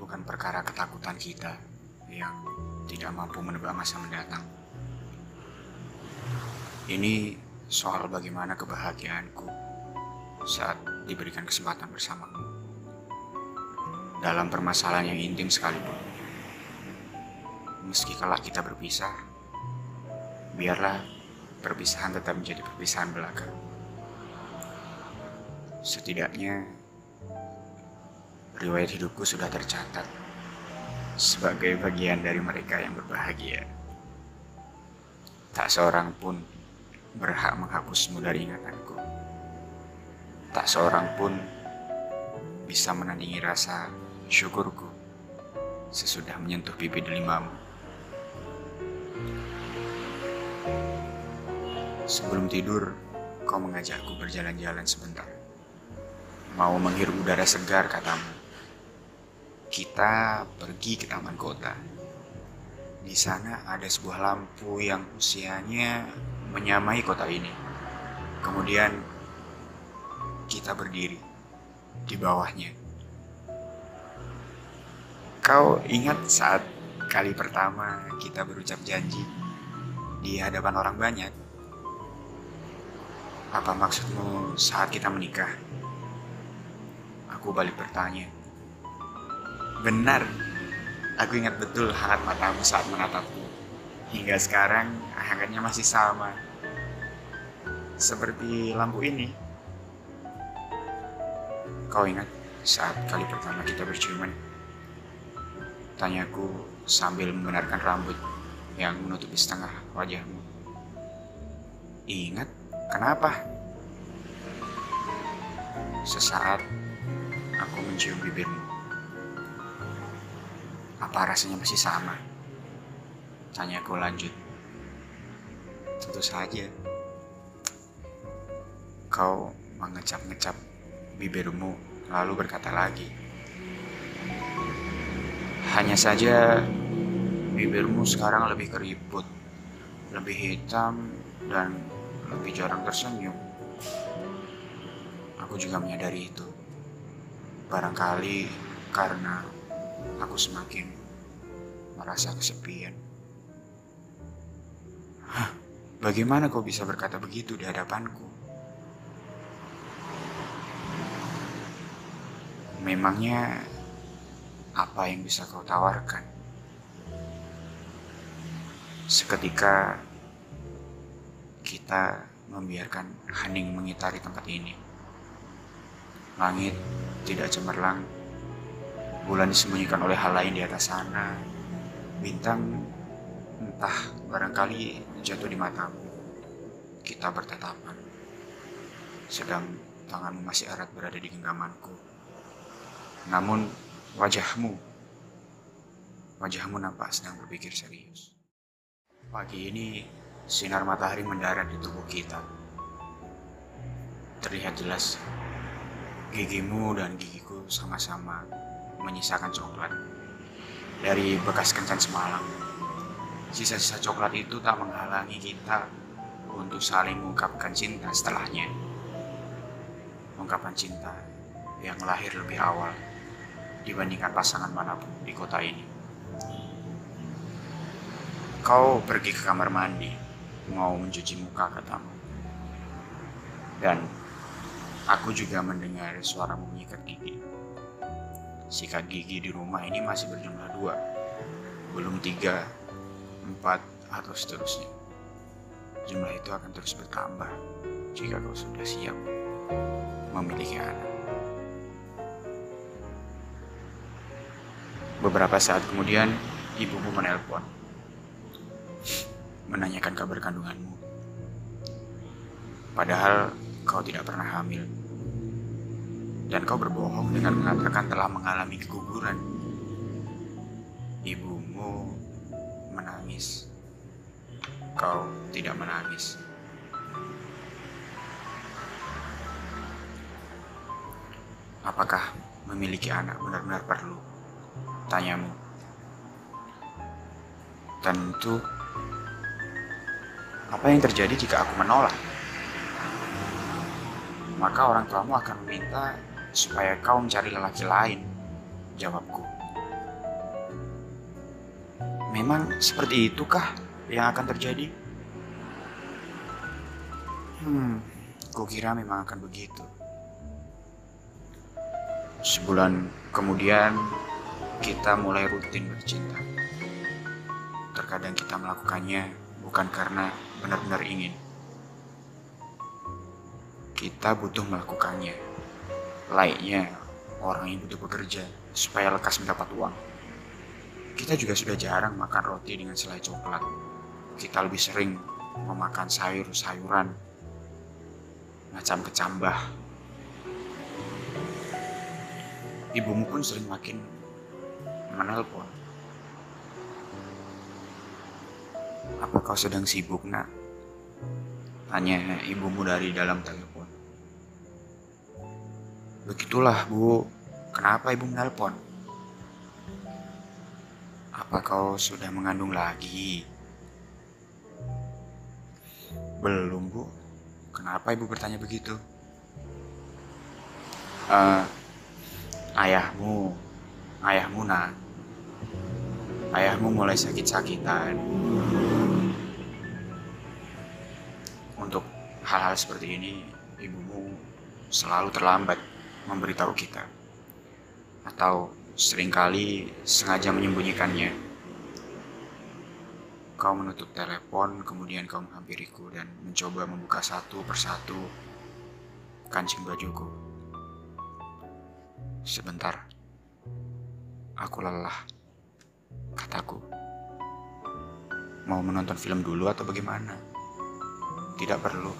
bukan perkara ketakutan kita yang tidak mampu menebak masa mendatang. Ini soal bagaimana kebahagiaanku saat diberikan kesempatan bersamamu. Dalam permasalahan yang intim sekalipun. Meski kelak kita berpisah, biarlah perpisahan tetap menjadi perpisahan belaka. Setidaknya, riwayat hidupku sudah tercatat sebagai bagian dari mereka yang berbahagia. Tak seorang pun berhak menghapusmu dari ingatanku. Tak seorang pun bisa menandingi rasa syukurku sesudah menyentuh pipi delimamu. Sebelum tidur, kau mengajakku berjalan-jalan sebentar. Mau menghirup udara segar, katamu. Kita pergi ke taman kota. Di sana ada sebuah lampu yang usianya menyamai kota ini. Kemudian kita berdiri di bawahnya. Kau ingat saat kali pertama kita berucap janji di hadapan orang banyak? Apa maksudmu saat kita menikah? Aku balik bertanya. Benar, aku ingat betul hangat matamu saat menatapku. Hingga sekarang hangatnya masih sama. Seperti lampu ini. Kau ingat saat kali pertama kita berciuman? Tanyaku sambil membenarkan rambut yang menutupi setengah wajahmu. Ingat? Kenapa? Sesaat aku mencium bibirmu. Apa rasanya masih sama? Tanyaku lanjut. Tentu saja. Kau mengecap-ngecap bibirmu lalu berkata lagi. Hanya saja bibirmu sekarang lebih keriput, lebih hitam, dan lebih jarang tersenyum. Aku juga menyadari itu. Barangkali karena aku semakin merasa kesepian. Hah, bagaimana kau bisa berkata begitu di hadapanku? Memangnya apa yang bisa kau tawarkan? Seketika kita membiarkan hening mengitari tempat ini. Langit tidak cemerlang, bulan disembunyikan oleh hal lain di atas sana. Bintang entah barangkali jatuh di matamu. Kita bertatapan, sedang tanganmu masih erat berada di genggamanku. Namun wajahmu, wajahmu nampak sedang berpikir serius. Pagi ini sinar matahari mendarat di tubuh kita. Terlihat jelas gigimu dan gigiku sama-sama menyisakan coklat dari bekas kencan semalam. Sisa-sisa coklat itu tak menghalangi kita untuk saling mengungkapkan cinta setelahnya. Ungkapan cinta yang lahir lebih awal dibandingkan pasangan mana pun di kota ini. Kau pergi ke kamar mandi, mau mencuci muka katamu. Dan aku juga mendengar suara mengikat gigi. Sikat gigi di rumah ini masih berjumlah dua, belum tiga, empat, atau seterusnya. Jumlah itu akan terus bertambah jika kau sudah siap memiliki anak. Beberapa saat kemudian, ibumu menelpon, menanyakan kabar kandunganmu. Padahal kau tidak pernah hamil. Dan kau berbohong dengan mengatakan telah mengalami keguguran. Ibumu menangis. Kau tidak menangis. Apakah memiliki anak benar-benar perlu? Tanyamu. Tentu, apa yang terjadi jika aku menolak? Maka orang tuamu akan meminta supaya kau mencari lelaki lain. Jawabku. Memang seperti itukah yang akan terjadi? Hmm, kukira memang akan begitu. Sebulan kemudian, kita mulai rutin bercinta. Terkadang kita melakukannya bukan karena benar-benar ingin. Kita butuh melakukannya. Laiknya orang yang butuh bekerja supaya lekas mendapat uang. Kita juga sudah jarang makan roti dengan selai coklat. Kita lebih sering memakan sayur-sayuran macam kecambah. Ibumu pun sering makin menelpon. Apa kau sedang sibuk, nak? Tanya ibumu dari dalam telepon. Begitulah, Bu. Kenapa ibu menelpon? Apa kau sudah mengandung lagi? Belum, Bu. Kenapa ibu bertanya begitu? Uh, ayahmu, ayahmu nak. Ayahmu mulai sakit-sakitan. Untuk hal-hal seperti ini, ibumu selalu terlambat memberitahu kita. Atau sering kali sengaja menyembunyikannya. Kau menutup telepon, kemudian kau menghampiriku dan mencoba membuka satu persatu kancing bajuku. Sebentar, aku lelah, kataku. Mau menonton film dulu atau bagaimana? Tidak perlu,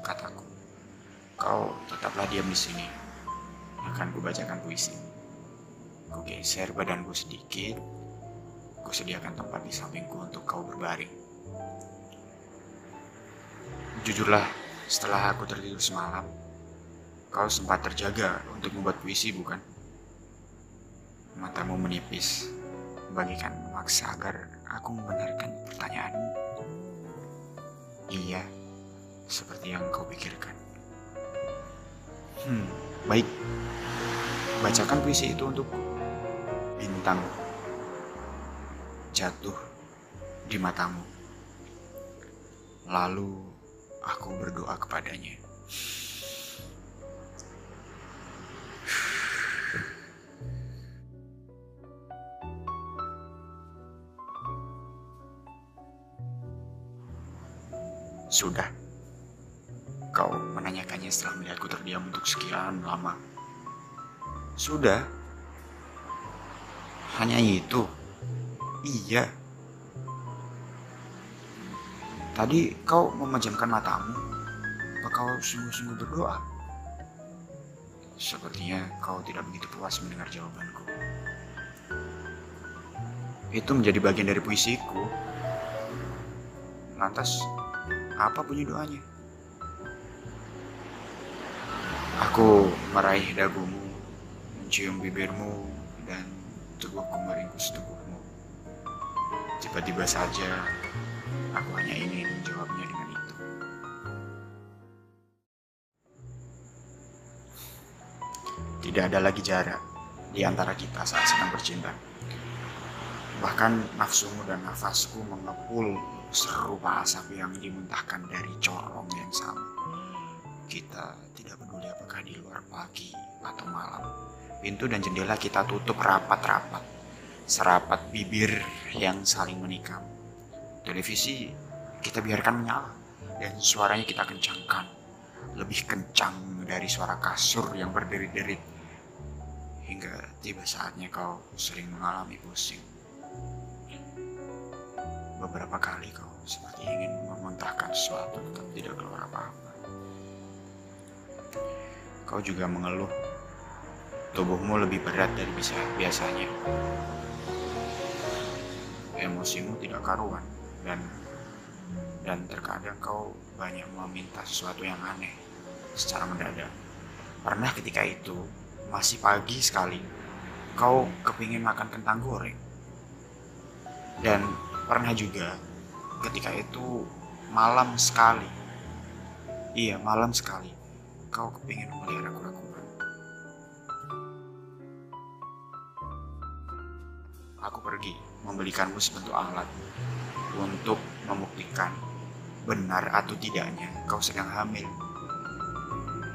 kataku. Kau tetaplah diam di sini. Akan kubacakan puisi. Ku geser badanku sedikit. Ku sediakan tempat di sampingku untuk kau berbaring. Jujurlah, setelah aku tertidur semalam, kau sempat terjaga untuk membuat puisi, bukan? Matamu menipis, bagikan memaksa agar aku membenarkan pertanyaanmu. Iya, seperti yang kau pikirkan. Hmm, baik. Bacakan puisi itu untukku bintang jatuh di matamu. Lalu aku berdoa kepadanya. Sudah. Kau menanyakannya setelah melihatku terdiam untuk sekian lama. Sudah. Hanya itu? Iya. Tadi kau memejamkan matamu. Apa kau sungguh-sungguh berdoa? Sepertinya kau tidak begitu puas mendengar jawabanku. Itu menjadi bagian dari puisiku. Lantas, apa bunyi doanya? Aku meraih dagumu, mencium bibirmu, dan tubuhku meringkus tubuhmu. Tiba-tiba saja, aku hanya ingin menjawabnya dengan itu. Tidak ada lagi jarak di antara kita saat sedang bercinta. Bahkan nafsumu dan nafasku mengepul serupa asap yang dimuntahkan dari corong yang sama. Kita tidak peduli apakah di luar pagi atau malam Pintu dan jendela kita tutup rapat-rapat. Serapat bibir yang saling menikam. Televisi kita biarkan menyala dan suaranya kita kencangkan. Lebih kencang dari suara kasur yang berderit-derit. Hingga tiba saatnya kau sering mengalami pusing. Beberapa kali kau seperti ingin memuntahkan sesuatu tetap tidak keluar apa-apa. Kau juga mengeluh tubuhmu lebih berat dari bisa biasanya. Emosimu tidak karuan dan dan terkadang kau banyak meminta sesuatu yang aneh secara mendadak. Pernah ketika itu masih pagi sekali, kau kepingin makan kentang goreng. Dan pernah juga ketika itu malam sekali, iya malam sekali, kau kepingin memelihara kura-kura. aku pergi membelikanmu sebentuk alat untuk membuktikan benar atau tidaknya kau sedang hamil.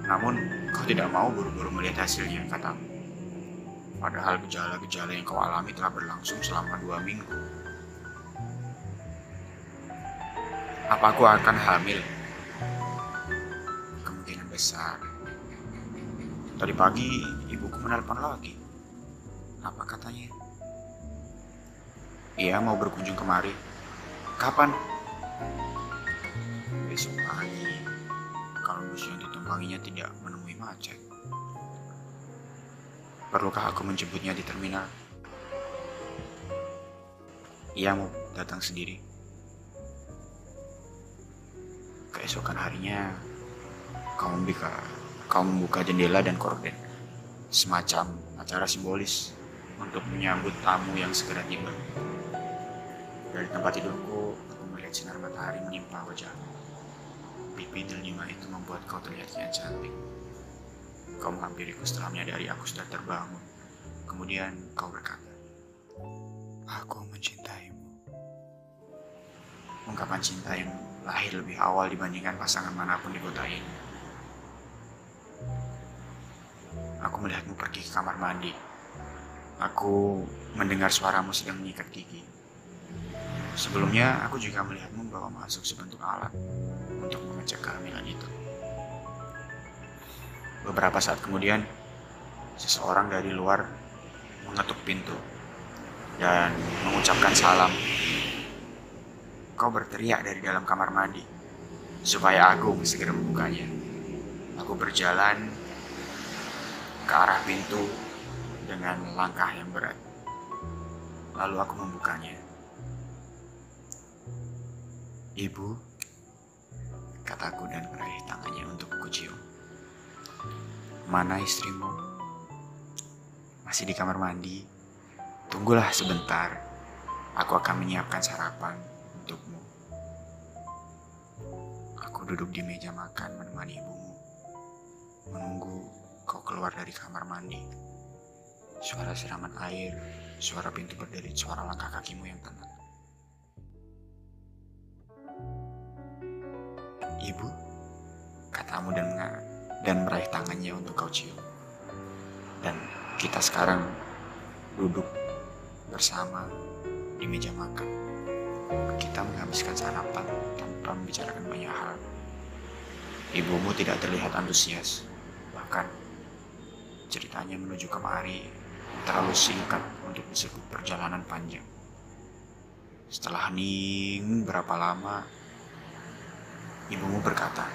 Namun, kau tidak mau buru-buru melihat hasilnya, katamu. Padahal gejala-gejala yang kau alami telah berlangsung selama dua minggu. Apa aku akan hamil? Besar. Tadi pagi, ibuku menelpon lagi. Apa katanya? Ia mau berkunjung kemari. Kapan? Besok pagi, kalau bus yang ditumpanginya tidak menemui macet. Perlukah aku menjemputnya di terminal? Ia mau datang sendiri. Keesokan harinya, kau membuka, kau membuka jendela dan korden, semacam acara simbolis untuk menyambut tamu yang segera tiba. Dari tempat tidurku, aku melihat sinar matahari menimpa wajahmu. Pipi delima itu membuat kau terlihat kian cantik. Kau menghampiriku setelah menyadari aku sudah terbangun. Kemudian kau berkata, Aku mencintaimu. Ungkapan cinta yang lahir lebih awal dibandingkan pasangan mana pun di kota ini. Aku melihatmu pergi ke kamar mandi. Aku mendengar suaramu sedang menyikat gigi. Sebelumnya, aku juga melihatmu membawa masuk sebentuk alat untuk mengecek kehamilan itu. Beberapa saat kemudian, seseorang dari luar mengetuk pintu dan mengucapkan salam. Kau berteriak dari dalam kamar mandi supaya aku segera membukanya. Aku berjalan ke arah pintu dengan langkah yang berat. Lalu aku membukanya. Ibu, kataku dan meraih tangannya untuk kucium. Mana istrimu? Masih di kamar mandi. Tunggulah sebentar. Aku akan menyiapkan sarapan untukmu. Aku duduk di meja makan menemani ibumu. Menunggu kau keluar dari kamar mandi. Suara siraman air, suara pintu berderit, suara langkah kakimu yang tenang. Ibu, katamu dan dan meraih tangannya untuk kau cium. Dan kita sekarang duduk bersama di meja makan. Kita menghabiskan sarapan tanpa membicarakan banyak hal. Ibumu tidak terlihat antusias, bahkan ceritanya menuju kemari terlalu singkat untuk disebut perjalanan panjang. Setelah hening berapa lama, Ibumu berkata,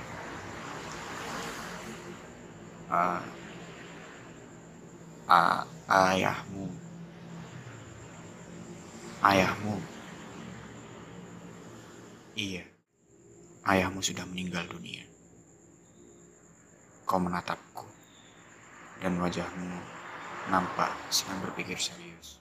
uh, uh, ayahmu, ayahmu, iya, ayahmu sudah meninggal dunia. Kau menatapku, dan wajahmu nampak sedang berpikir serius.